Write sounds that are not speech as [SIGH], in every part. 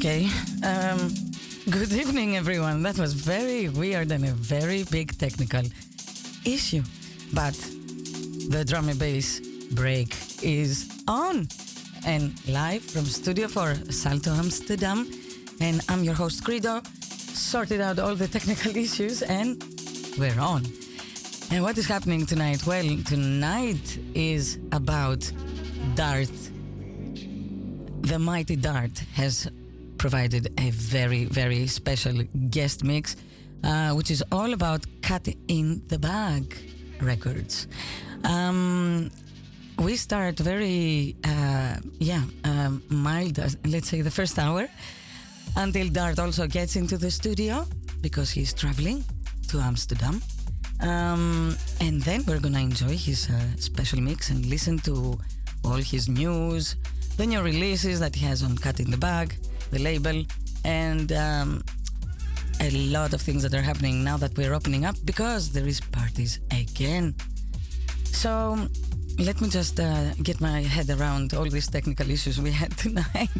Okay. Um, good evening, everyone. That was very weird and a very big technical issue. But the drum and bass break is on and live from Studio 4, Salto Amsterdam. And I'm your host, Credo. Sorted out all the technical [LAUGHS] issues and we're on. And what is happening tonight? Well, tonight is about Dart. The mighty Dart has provided a very, very special guest mix, uh, which is all about Cut in the Bag records. Um, we start very, uh, yeah, um, mild, uh, let's say the first hour, until Dart also gets into the studio because he's traveling to Amsterdam. Um, and then we're gonna enjoy his uh, special mix and listen to all his news, the new releases that he has on Cut in the Bag, the label, and um, a lot of things that are happening now that we're opening up because there is parties again. So let me just uh, get my head around all these technical issues we had [LAUGHS] tonight.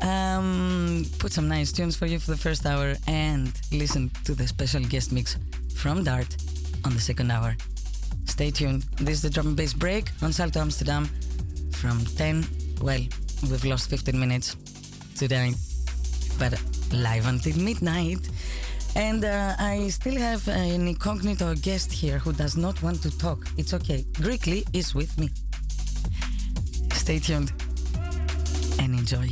um, put some nice tunes for you for the first hour and listen to the special guest mix from Dart on the second hour. Stay tuned. This is the drum and bass break on Salto Amsterdam from 10. Well, we've lost 15 minutes today, but live until midnight. And uh, I still have an incognito guest here who does not want to talk. It's okay. Greekly is with me. Stay tuned and enjoy.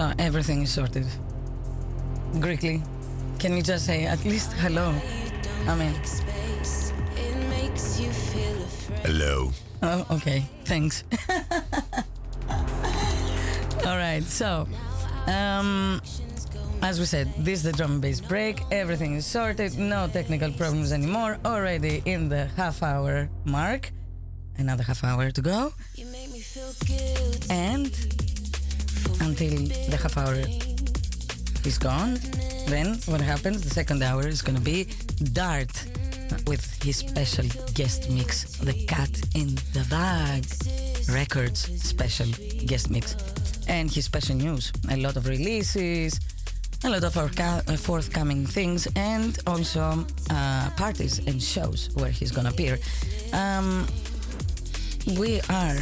So everything is sorted. Greekly, can you just say at least hello? I mean, Hello. oh, okay, thanks. [LAUGHS] All right, so um, as we said, this is the drum and bass break. Everything is sorted, no technical problems anymore. Already in the half hour mark. Another half hour to go. Until the half hour is gone, then what happens? The second hour is going to be Dart with his special guest mix, The Cat in the Bag Records special guest mix. And his special news a lot of releases, a lot of our uh, forthcoming things, and also uh, parties and shows where he's going to appear. Um, we are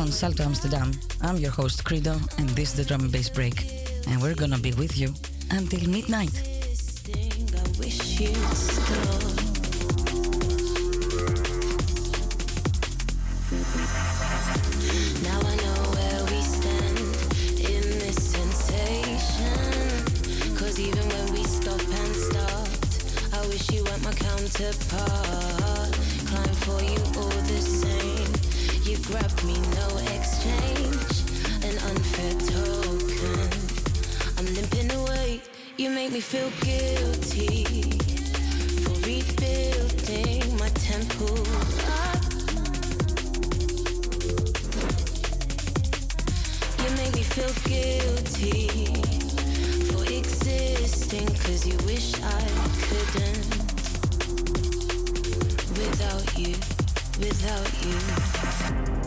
on Salto Amsterdam. I'm your host, Credo, and this is the drum and bass break. And we're gonna be with you until midnight. Counterpart. Climb for you all the same. You grab me, no exchange. An unfair token. I'm limping away. You make me feel guilty for rebuilding my temple. You make me feel guilty for existing Cause you wish I couldn't Without you, without you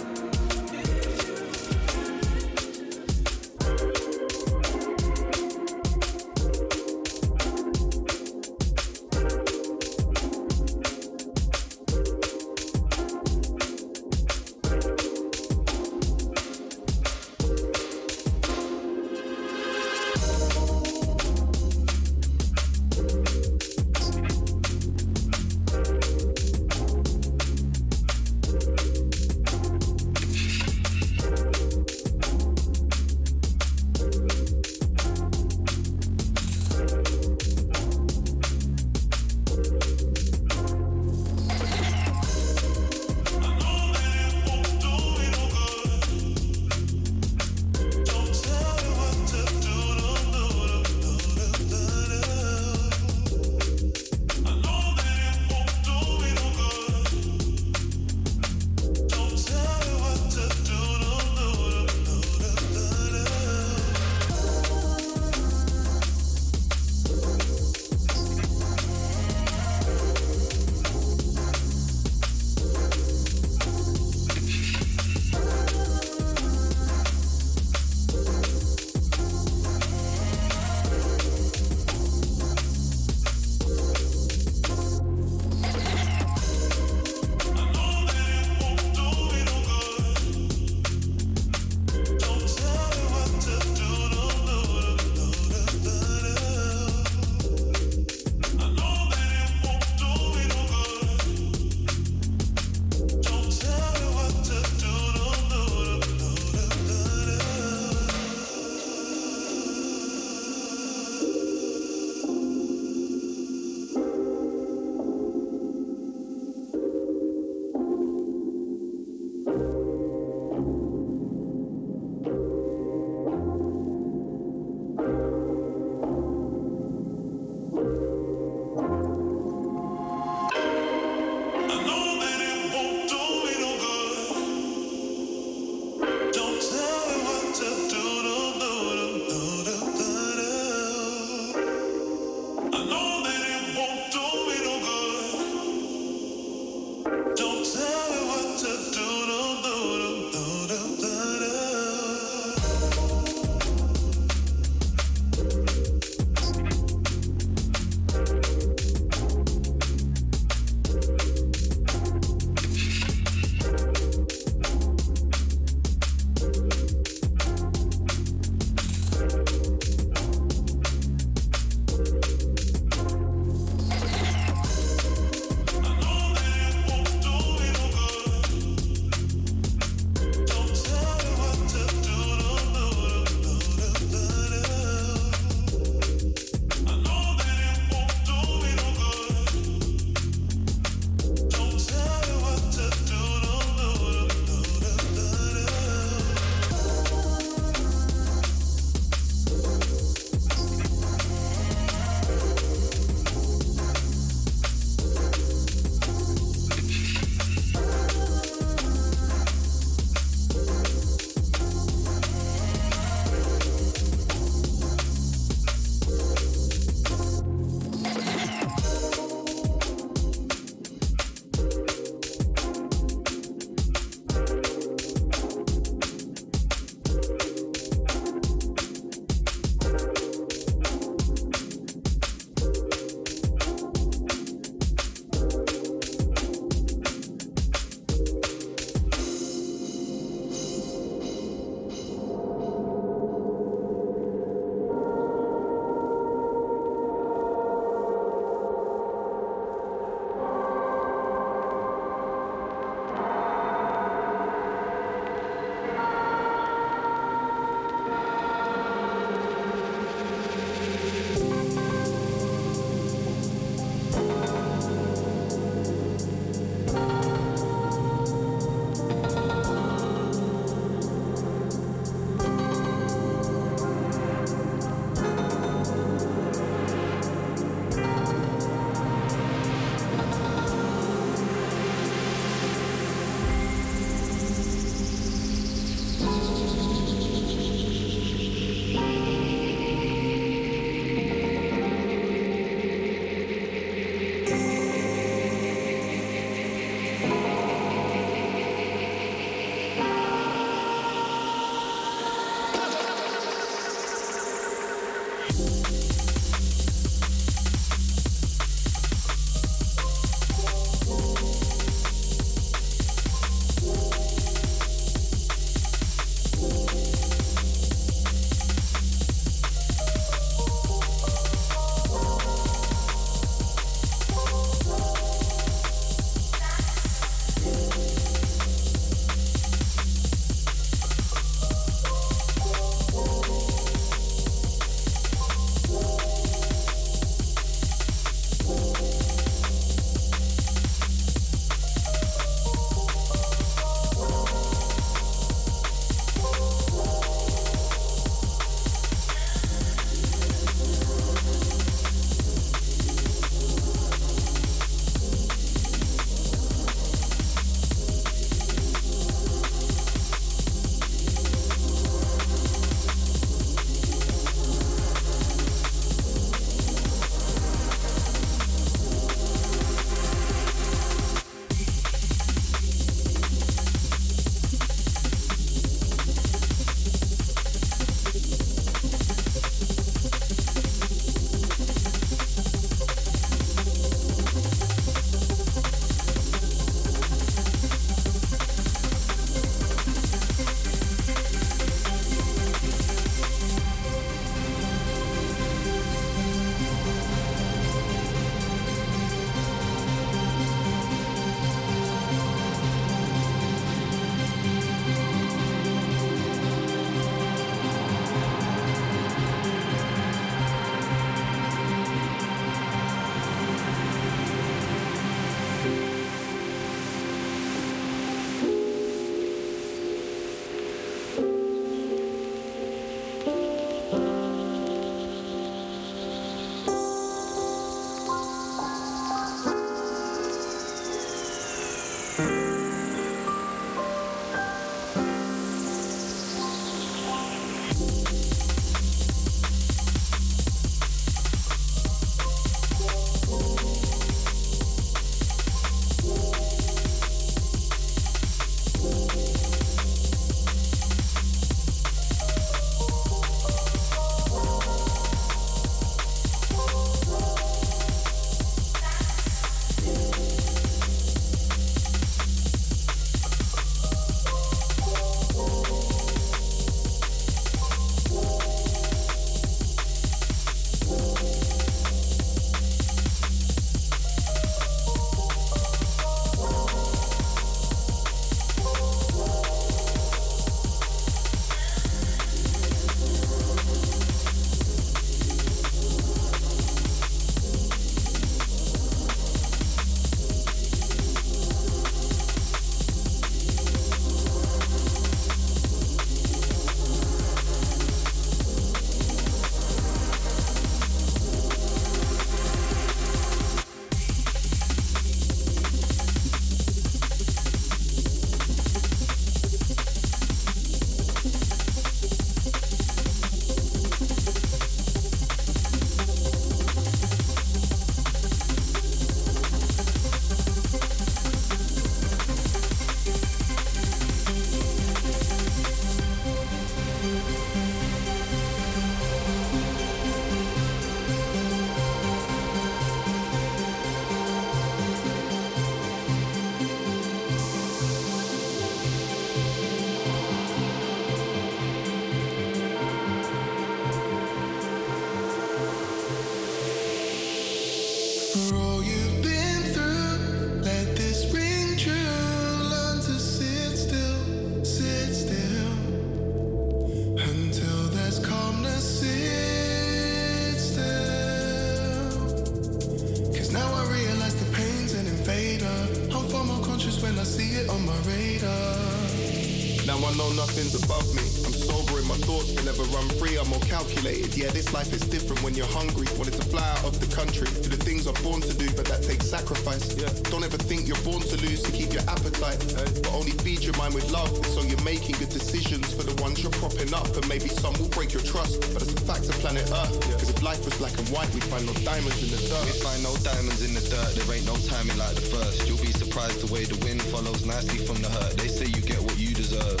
calculated. Yeah, this life is different when you're hungry. Wanted to fly out of the country. Do the things I'm born to do, but that takes sacrifice. Yeah. Don't ever think you're born to lose to keep your appetite. But only feed your mind with love. So you're making good decisions for the ones you're propping up. And maybe some will break your trust. But it's a fact of planet Earth. Cause if life was black and white, we'd find no diamonds in the dirt. We'd find no diamonds in the dirt, there ain't no timing like the first. You'll be surprised the way the wind follows nicely from the hurt. They say you get what you deserve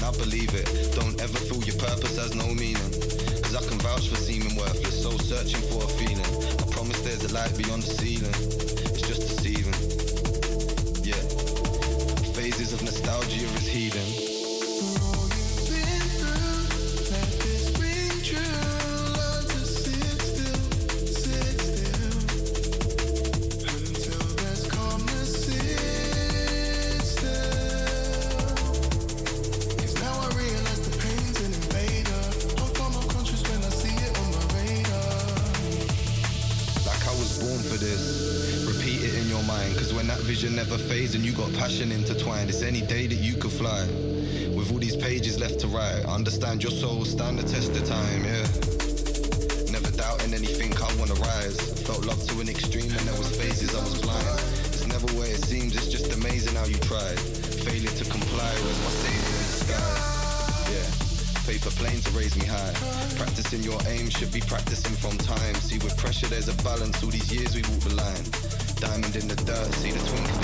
and I believe it. Don't ever feel your purpose has no meaning. Vouch for seeming worthless, so searching for a feeling. I promise there's a light beyond the ceiling. In the dirt, see the twinkle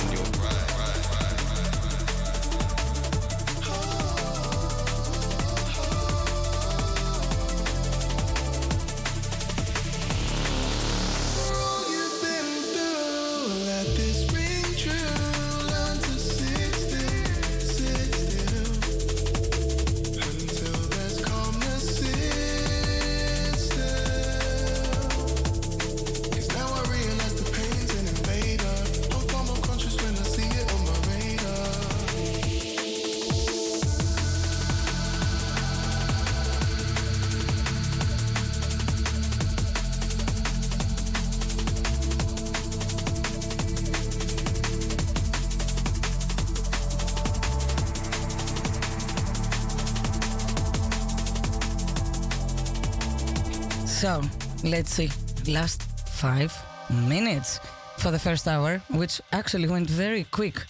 So let's see, last five minutes for the first hour, which actually went very quick.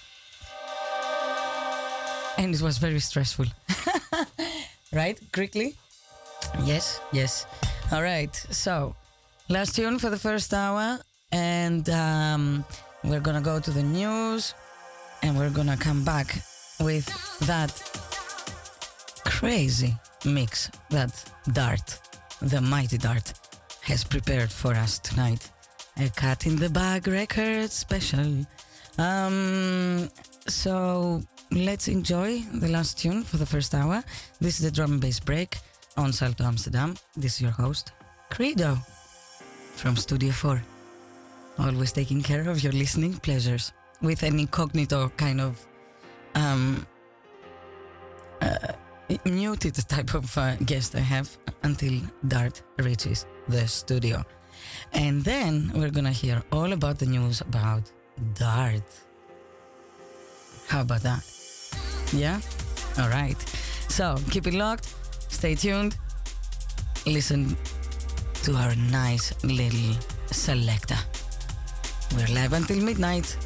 And it was very stressful. [LAUGHS] right? Quickly? Yes, yes. All right. So, last tune for the first hour, and um, we're gonna go to the news, and we're gonna come back with that crazy mix, that dart the Mighty Dart has prepared for us tonight. A Cat in the Bag record special. Um, so let's enjoy the last tune for the first hour. This is the drum and bass break on Salto Amsterdam. This is your host, Credo, from Studio 4. Always taking care of your listening pleasures with an incognito kind of um, uh, muted type of uh, guest I have until Dart reaches the studio. And then we're gonna hear all about the news about Dart. How about that? Yeah? All right. So keep it locked, stay tuned, listen to our nice little selector. We're live until midnight.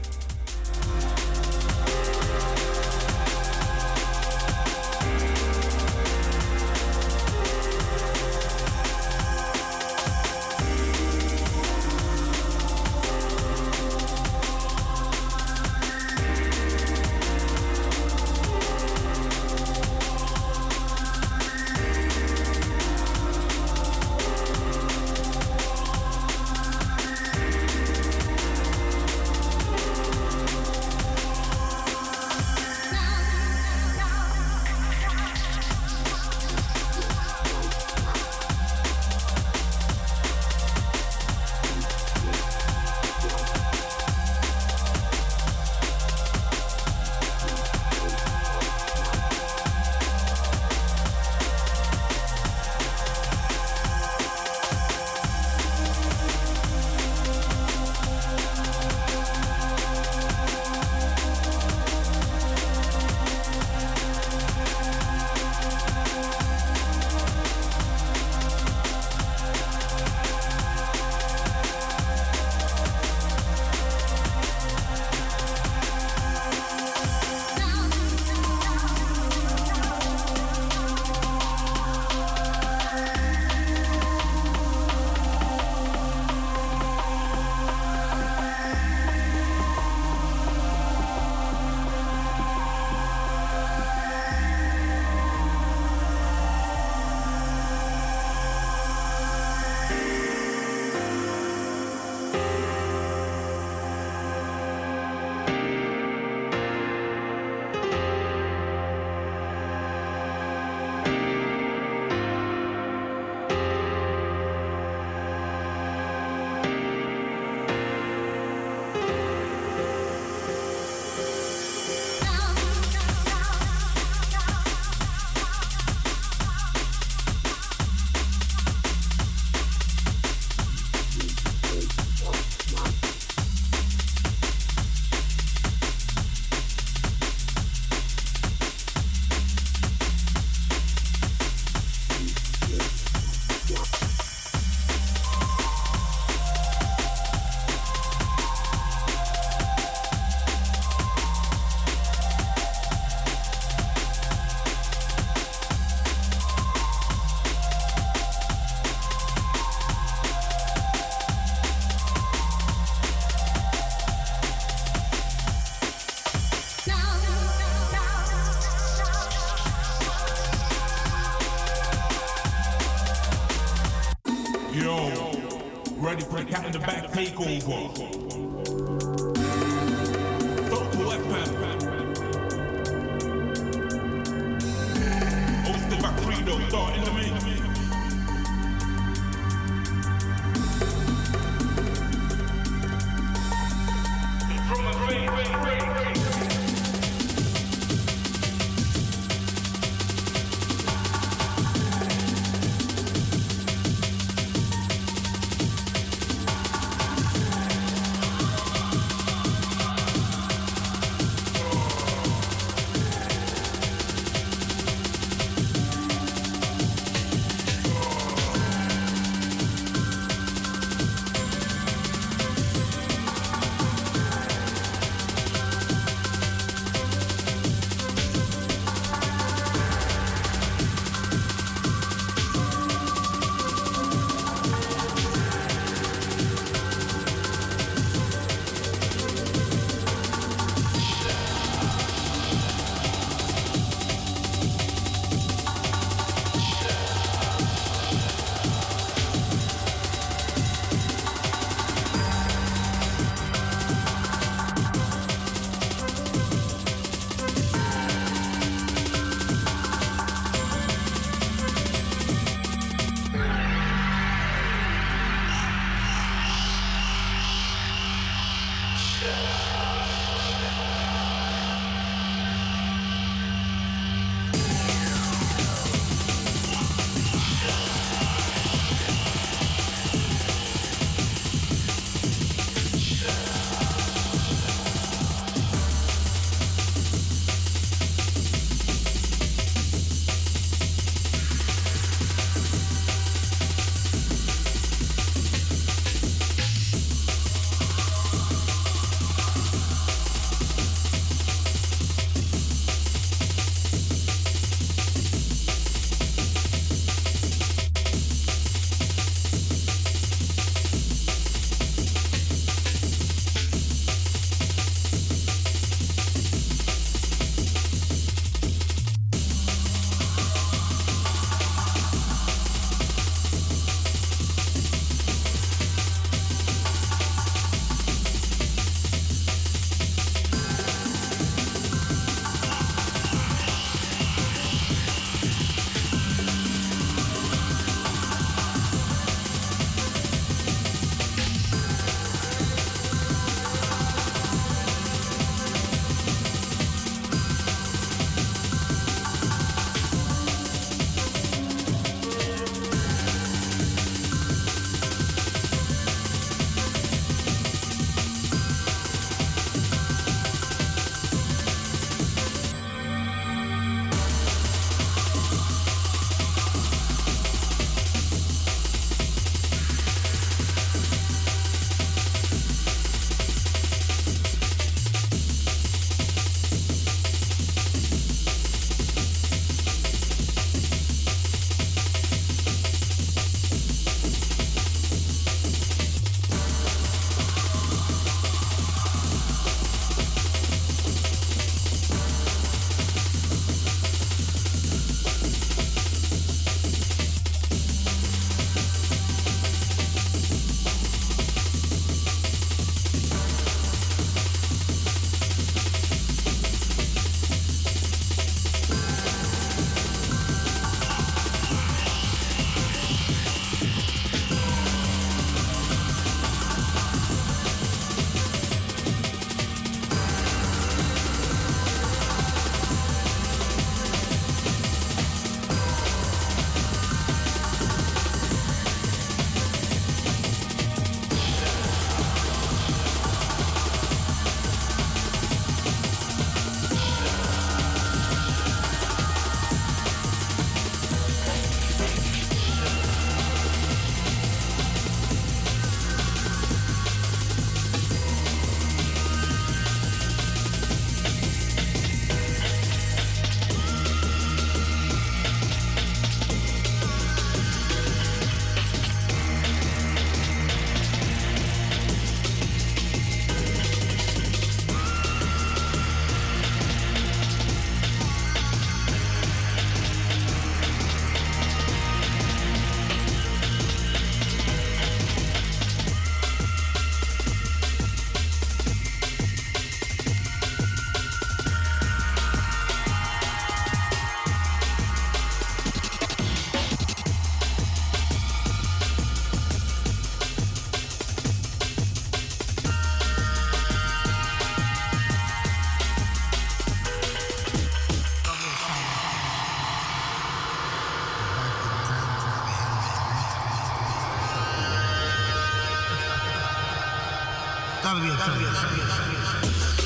tarbiyat tarbiyat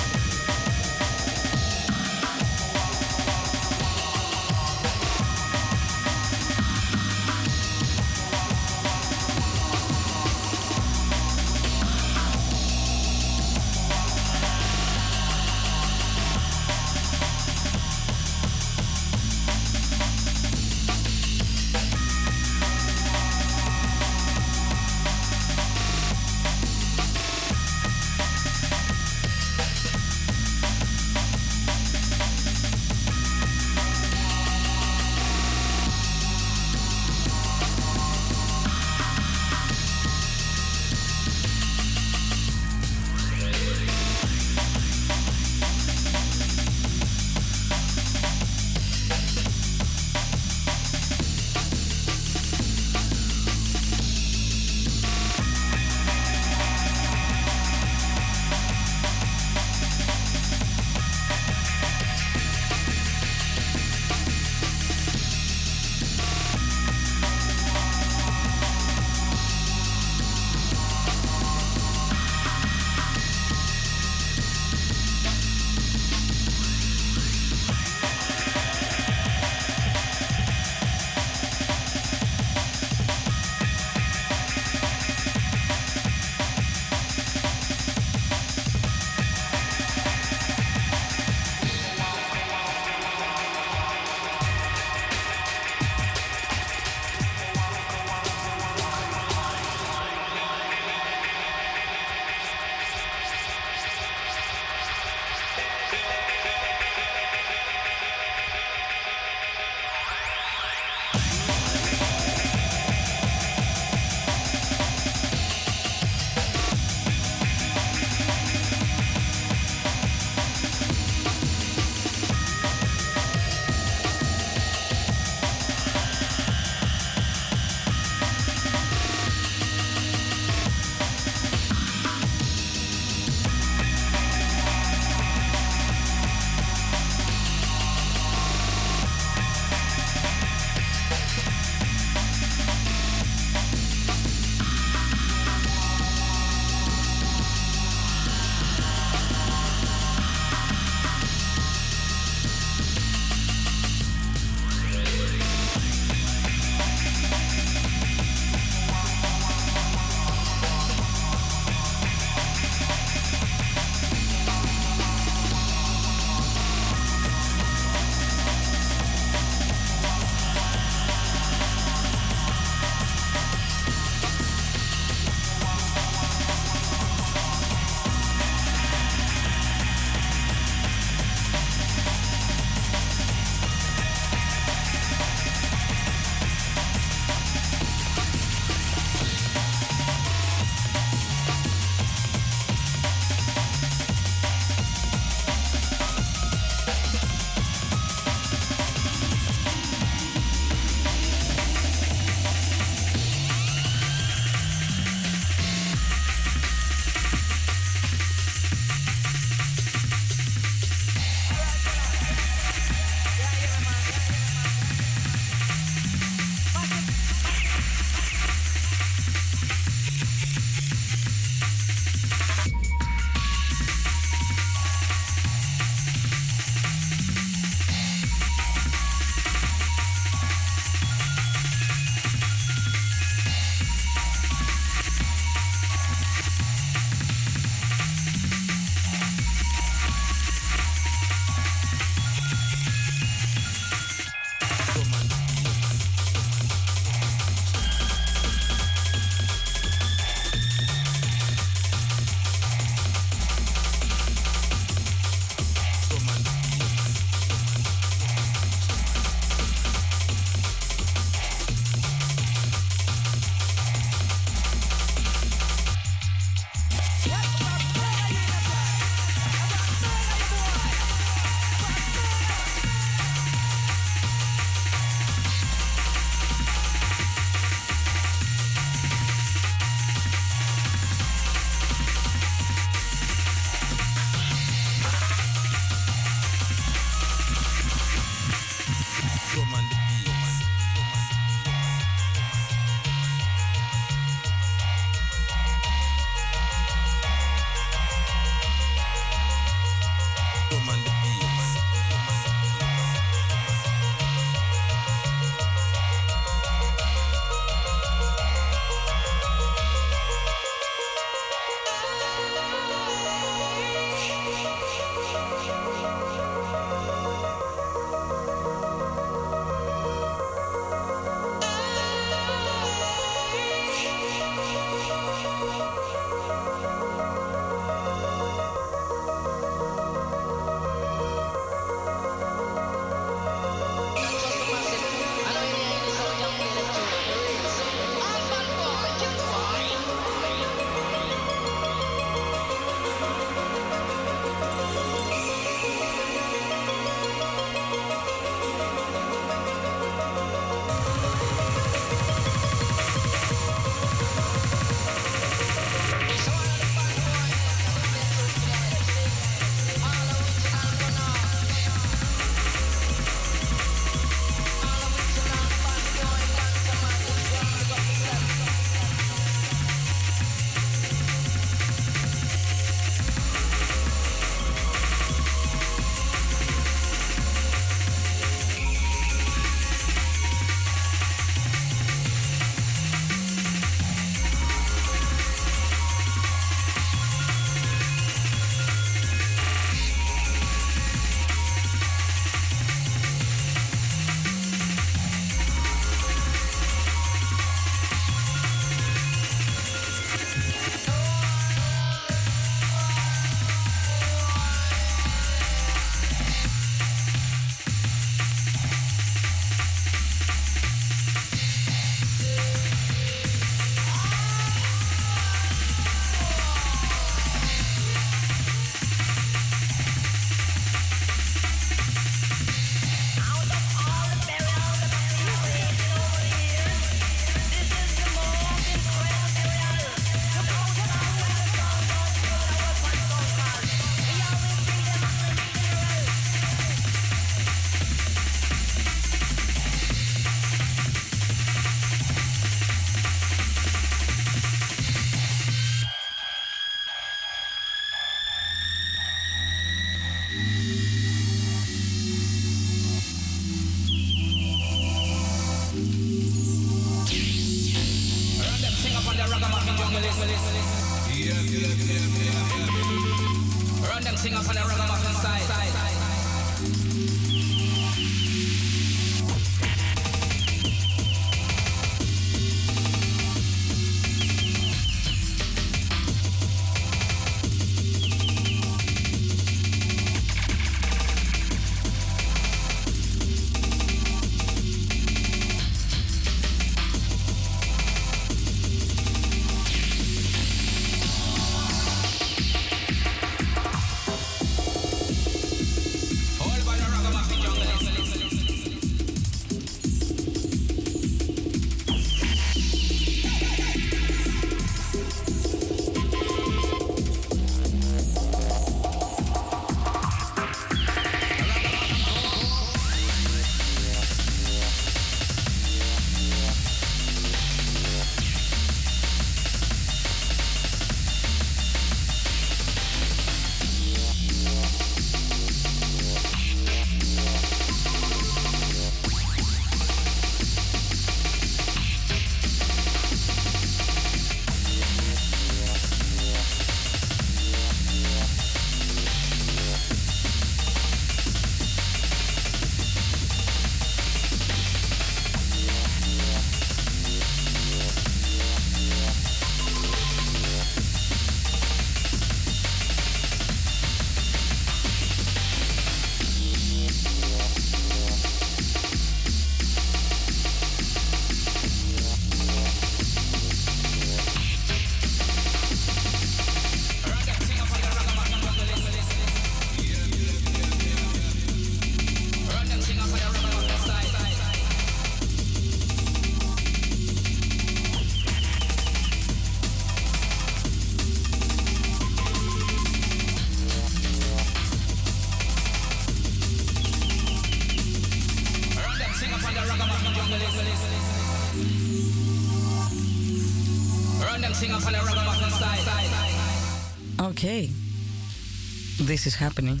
This is happening.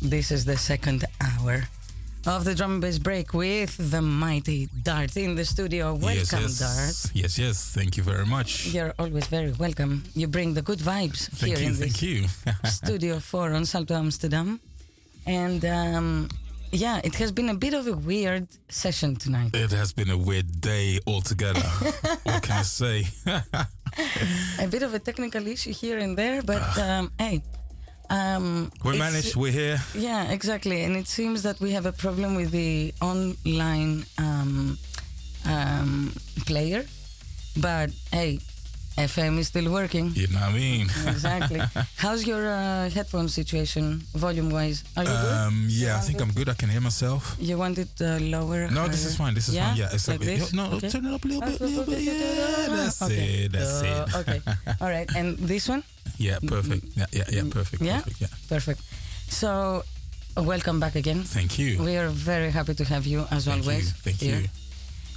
This is the second hour of the drum and bass break with the mighty Dart in the studio. Welcome, yes, Dart. yes. Yes, yes. Thank you very much. You're always very welcome. You bring the good vibes Thank here you, in thank this you. [LAUGHS] Studio 4 on Salto Amsterdam. And um, yeah, it has been a bit of a weird session tonight. it has been a weird day altogether. [LAUGHS] what can I say? [LAUGHS] a bit of a technical issue here and there, but um, hey. Um, we managed, we're here. Yeah, exactly. And it seems that we have a problem with the online um, um, player. But hey, FM is still working. You know what I mean? [LAUGHS] Exactly. How's your uh, headphone situation, volume wise? Are you Um, good? yeah, I think it? I'm good. I can hear myself. You want it uh, lower? No, this is fine. This is fine. Yeah, it's like okay. this. No, Okay. turn it up a little bit, little bit. Yeah, that's Okay. it. That's Uh, it. okay. [LAUGHS] All right. And this one? Yeah, perfect. Yeah, yeah, yeah, perfect. Yeah? Perfect. Yeah. Perfect. So, welcome back again. Thank you. We are very happy to have you as Thank always. you. Thank here. you.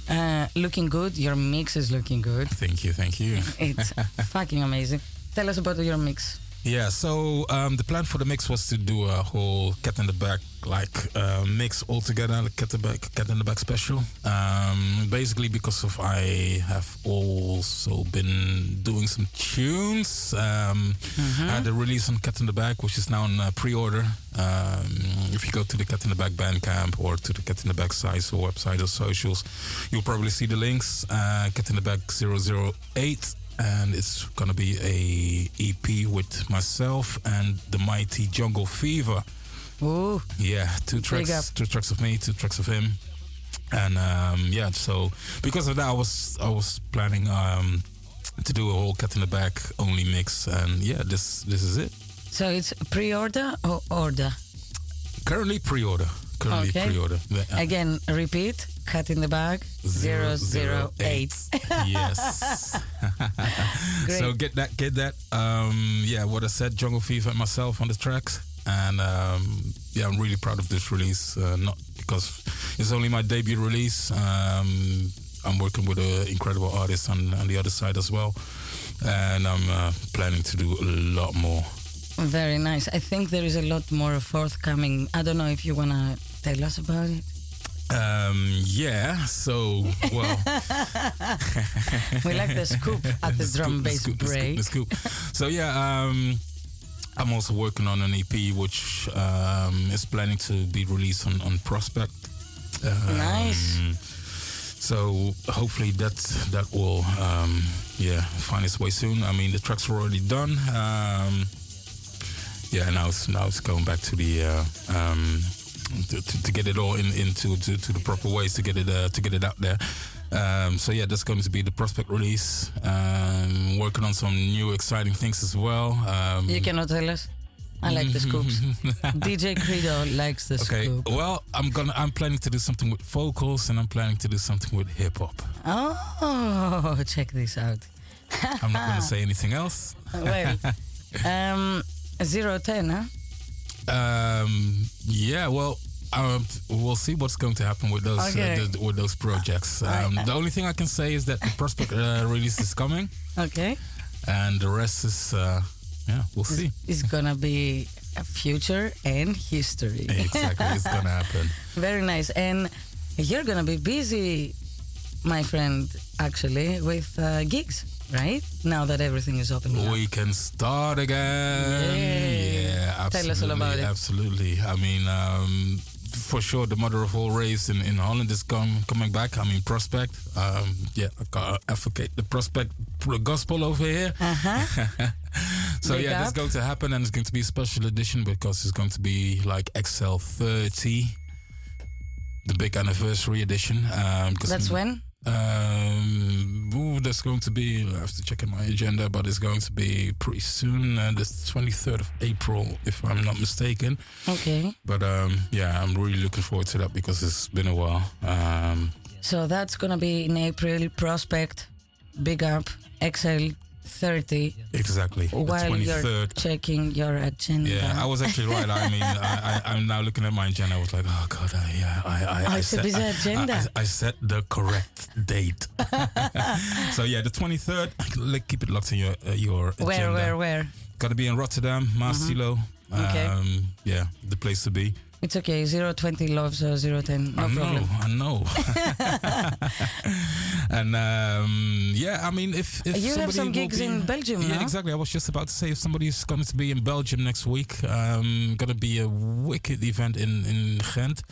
Uh, looking good. Your mix is looking good. Thank you. Thank you. It's [LAUGHS] fucking amazing. Tell us about your mix. Yeah, so um, the plan for the mix was to do a whole cat in the back like uh, mix all together, like cat in the back, cat in the back special. Um, basically, because of I have also been doing some tunes. Um, I had a release on Cat in the Back, which is now on uh, pre-order. Um, if you go to the Cat in the Back Bandcamp or to the Cat in the Back sites or website or socials, you'll probably see the links. Uh, Cat in the Back 008 and it's gonna be a EP with myself and the mighty Jungle Fever. Ooh, Yeah, two tracks, two tracks of me, two tracks of him, and um, yeah. So because of that, I was I was planning um, to do a whole cut in the back only mix, and yeah, this this is it. so it's pre-order or order? Currently pre-order. Currently Okay. pre-order. Again, repeat. Cut in the bag. Zero zero eight. [LAUGHS] yes. Great. So get that, get that. Um, yeah, what I said, Jungle Fever and myself on the tracks, and um, yeah, I'm really proud of this release. Uh, not because it's only my debut release. Um, I'm working with an incredible artist on, on the other side as well, and I'm uh, planning to do a lot more. Very nice. I think there is a lot more forthcoming. I don't know if you wanna tell us about it. Um, yeah. So well, [LAUGHS] We like the scoop at the, [LAUGHS] drum scoop, bass scoop, break. The scoop, the scoop. So yeah, um, I'm also working on an EP which um, is planning to be released on, on Prospect. Um, Nice. So hopefully that that will um, yeah find its way soon. I mean the tracks are already done. Um, yeah, now it's now it's going back to the uh, um, to, to, to get it all in into to, to the proper ways to get it uh, to get it out there. Um, so yeah, that's going to be the prospect release. Um, working on some new exciting things as well. Um, You cannot tell us. I like the scoops. [LAUGHS] DJ Credo likes the okay, scoop. well, I'm gonna I'm planning to do something with vocals and I'm planning to do something with hip hop. Oh, [LAUGHS] check this out. I'm not gonna [LAUGHS] say anything else. Well, um, zero ten, huh? Um, yeah, well, um, we'll see what's going to happen with those Okay. uh, the, with those projects. Um, the only thing I can say is that the prospect uh, [LAUGHS] release is coming, Okay. and the rest is uh, yeah, we'll see. It's gonna be a future and history. [LAUGHS] exactly, it's gonna [LAUGHS] happen. Very nice. And you're gonna be busy, my friend, actually, with uh, gigs, right? Now that everything is opening up. We can start again. Yay. Yeah, absolutely. Tell us all about it. Absolutely. I mean, um, for sure, the mother of all raves in, in Holland is com- coming back. I mean, Prospect. Um, yeah, I gotta advocate the Prospect the gospel over here. Uh-huh. [LAUGHS] So Big yeah, that's up. going to happen, and it's going to be a special edition because it's going to be like XL30, the big anniversary edition. Um, That's when? Um, ooh, that's going to be. I have to check in my agenda, but it's going to be pretty soon, uh, the 23rd of April, if I'm not mistaken. Okay. But um, yeah, I'm really looking forward to that because it's been a while. Um, So that's gonna be in April. Prospect, big up, XL 30. exactly, While you're 23rd. checking your agenda. Yeah, I was actually right. I mean, I, I, I'm now looking at my agenda. I was like, oh god, I, yeah, I, I, Oh, I, set, I- agenda. I, I set the correct date. [LAUGHS] so yeah, the 23rd. Like, keep it locked in your uh, your agenda. where, where, where? Got to be in Rotterdam, Maassilo. Okay. Um, yeah, the place to be. It's okay. 020 loves uh, 010. No I know, problem. I know. [LAUGHS] [LAUGHS] and um, yeah, I mean, if, if You have some gigs be- in Belgium, Yeah, no? exactly. I was just about to say if somebody's going to be in Belgium next week, um, gonna be a wicked event in in Ghent.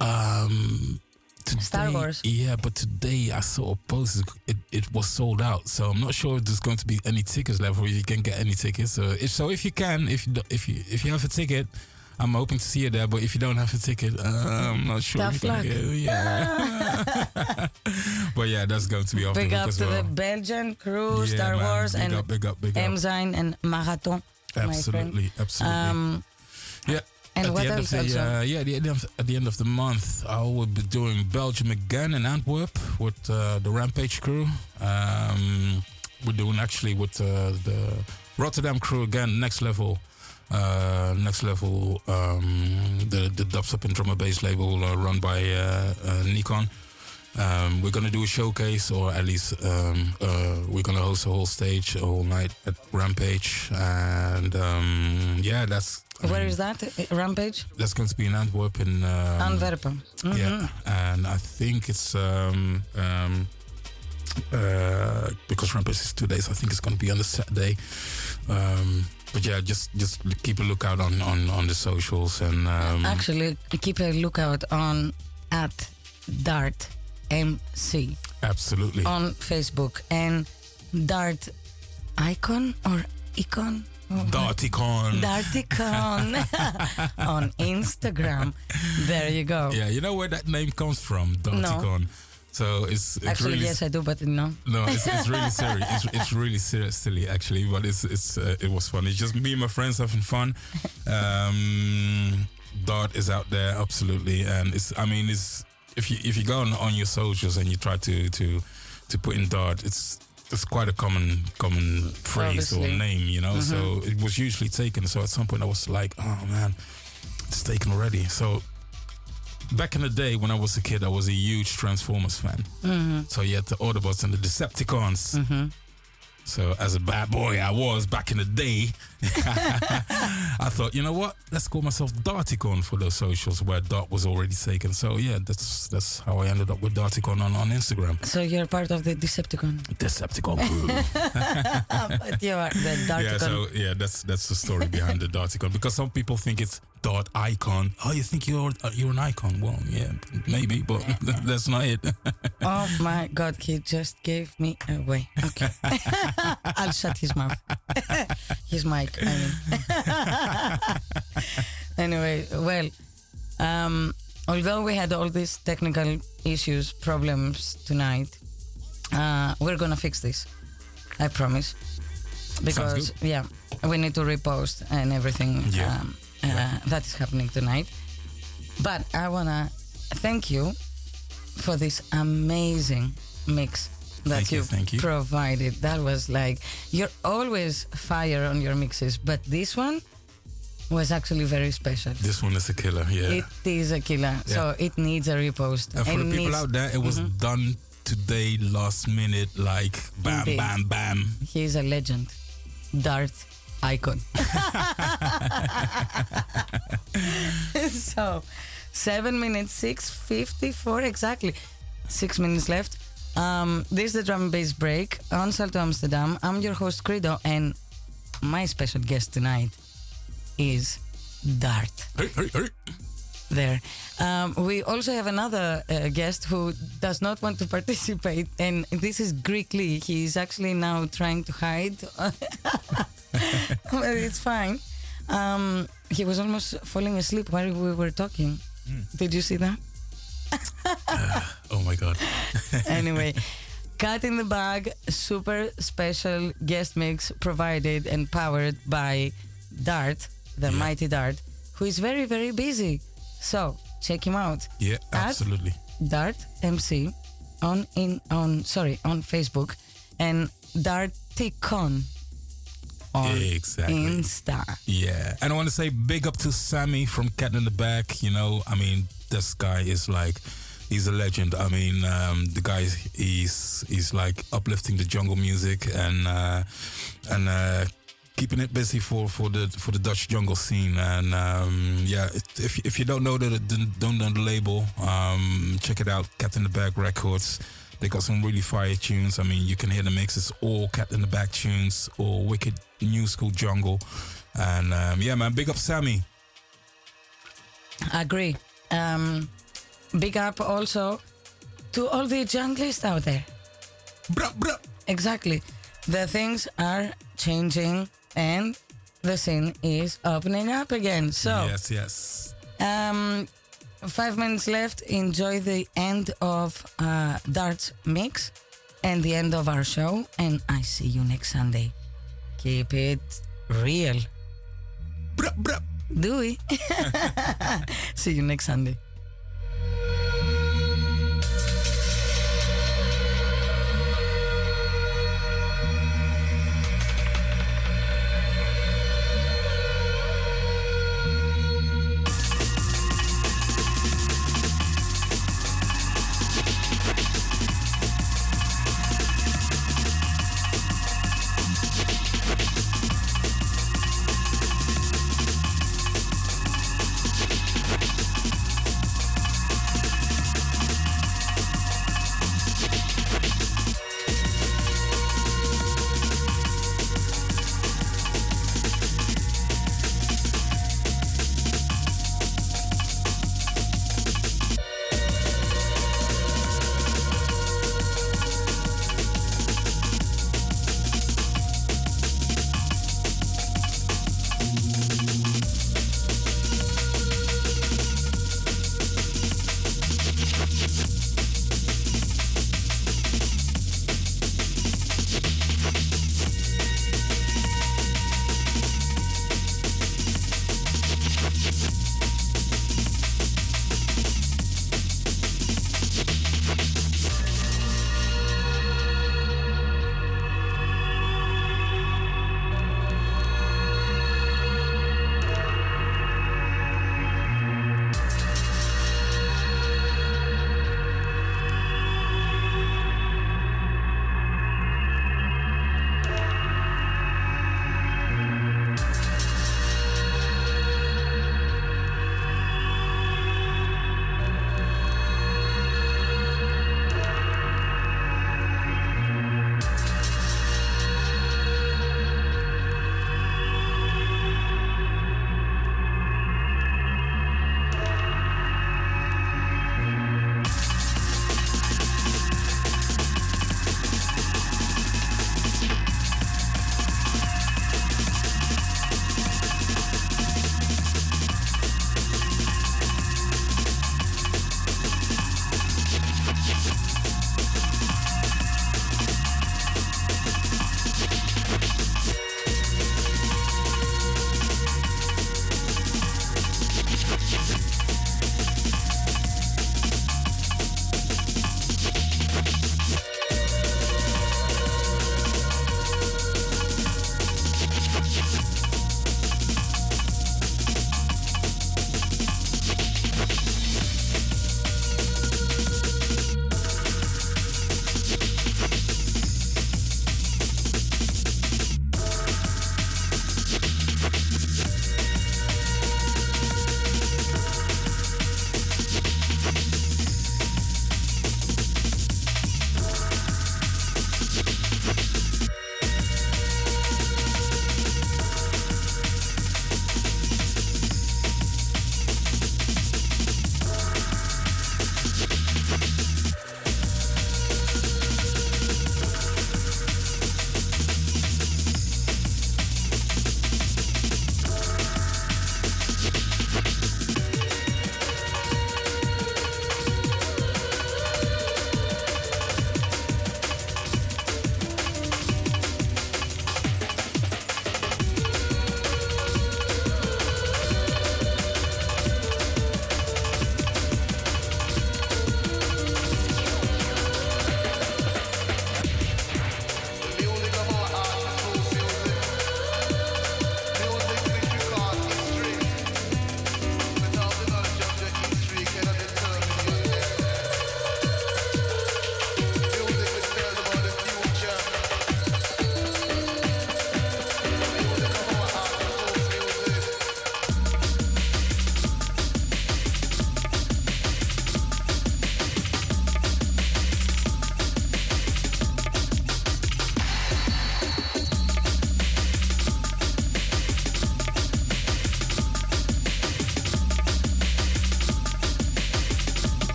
Um, today, Star Wars. Yeah, but today I saw a post. It, it was sold out, so I'm not sure if there's going to be any tickets left, or you can get any tickets. So if so, if you can, if if you if you have a ticket. I'm hoping to see you there, but if you don't have a ticket, uh, I'm not sure. Tough luck. get- yeah. [LAUGHS] but yeah, that's going to be off the Big hook up as to well. the Belgian crew, Yeah, Star man. Wars, Big and up, big up, big up. Emzine and Marathon. Absolutely, absolutely. Um, yeah. and at what the end else of the uh, yeah, the end of, at the end of the month, I will be doing Belgium again in Antwerp with uh, the Rampage crew. Um, we're doing actually with uh, the Rotterdam crew again, next level. Uh, next level, um, the the dubstep and drum and bass label uh, run by uh, uh, Nikon. Um, we're gonna do a showcase, or at least um, uh, we're gonna host a whole stage, a whole night at Rampage, and um, yeah, that's Where is that? Rampage? that's going to be in Antwerp in um, Antwerpen. Mhm. Yeah, and I think it's um, um, uh, because Rampage is two days. I think it's going to be on the Saturday. But yeah, just just keep a lookout on on on the socials and um, Actually, keep a lookout on at Dart MC absolutely on Facebook and Dart Icon or Icon? Oh, Darticon. Darticon [LAUGHS] [LAUGHS] on Instagram. There you go. Yeah, you know where that name comes from, Darticon. So it's, it's Actually, really yes, I do, but no. No, it's, it's really [LAUGHS] silly. It's, it's really silly actually, but it's it's uh, it was fun. It's just me and my friends having fun. [LAUGHS] Um, Dart is out there absolutely, and it's I mean it's if you if you go on, on your socials and you try to to to put in Dart, it's it's quite a common common phrase or name, you know. So it was usually taken. So at some point I was like, oh man, it's taken already. So back in the day when I was a kid, I was a huge Transformers fan. Mm-hmm. So you had the Autobots and the Decepticons. Mm-hmm. So as a bad boy I was back in the day, [LAUGHS] I thought, you know what? Let's call myself Darticon for those socials where Dart was already taken. So yeah, that's that's how I ended up with Darticon on, on Instagram. So you're part of the Decepticon. Decepticon crew. [LAUGHS] but you are the Darticon. [LAUGHS] yeah, so yeah, that's that's the story behind the Darticon because some people think it's Dart icon. Oh, you think you're uh, you're an icon? Well, yeah, maybe, but [LAUGHS] that's not it. [LAUGHS] oh my God, he just gave me away. Okay, [LAUGHS] I'll shut his mouth. his mic. I mean. anyway, well, um, although we had all these technical issues, problems tonight, uh, we're gonna fix this. I promise. Because yeah, we need to repost and everything. Yeah. Um, uh, that is happening tonight. But I wanna thank you for this amazing mix that you, thank you. provided. That was like you're always fire on your mixes, but this one was actually very special. This one is a killer. Yeah. It is a killer, so it needs a repost. and for It the people out there, it was done today, last minute, like bam, Indeed. bam, bam. He is a legend, Dart icon. [LAUGHS] so, seven minutes, six fifty-four exactly. Six minutes left. Um, this is the drum and bass break on Salto Amsterdam. I'm your host Credo, and my special guest tonight is Dart. Hey, hey, hey. there. Um, we also have another uh, guest who does not want to participate, and this is Greek Lee. He's actually now trying to hide, but [LAUGHS] [LAUGHS] it's fine. Um, he was almost falling asleep while we were talking. Did you see that? [LAUGHS] Oh my god. [LAUGHS] anyway, Cat in the Bag, super special guest mix provided and powered by Dart, the mighty Dart, who is very, very busy. So check him out. Yeah, absolutely. Dart MC on in on sorry on Facebook and Dart Darticon on Exactly. Insta. Yeah, and I want to say big up to Sammy from Cat in the Back. You know, I mean, this guy is like, he's a legend. I mean, um, the guy he's he's like uplifting the jungle music and uh, and uh, keeping it busy for, for the for the Dutch jungle scene. And um, yeah, if if you don't know the, the don't know the label, um, check it out. Cat in the Back Records. They got some really fire tunes. I mean, you can hear the mixes, all Cat in the Back tunes, or wicked new school jungle. And um, yeah, man, big up Sammy. I agree. Um, big up also to all the junglists out there. Bruh, bruh. Exactly. The things are changing and the scene is opening up again. So Yes, yes. Um, five minutes left. Enjoy the end of uh, Darts Mix and the end of our show. And I see you next Sunday. Keep it real. Bruh, bruh. Do we? [LAUGHS] see you next Sunday.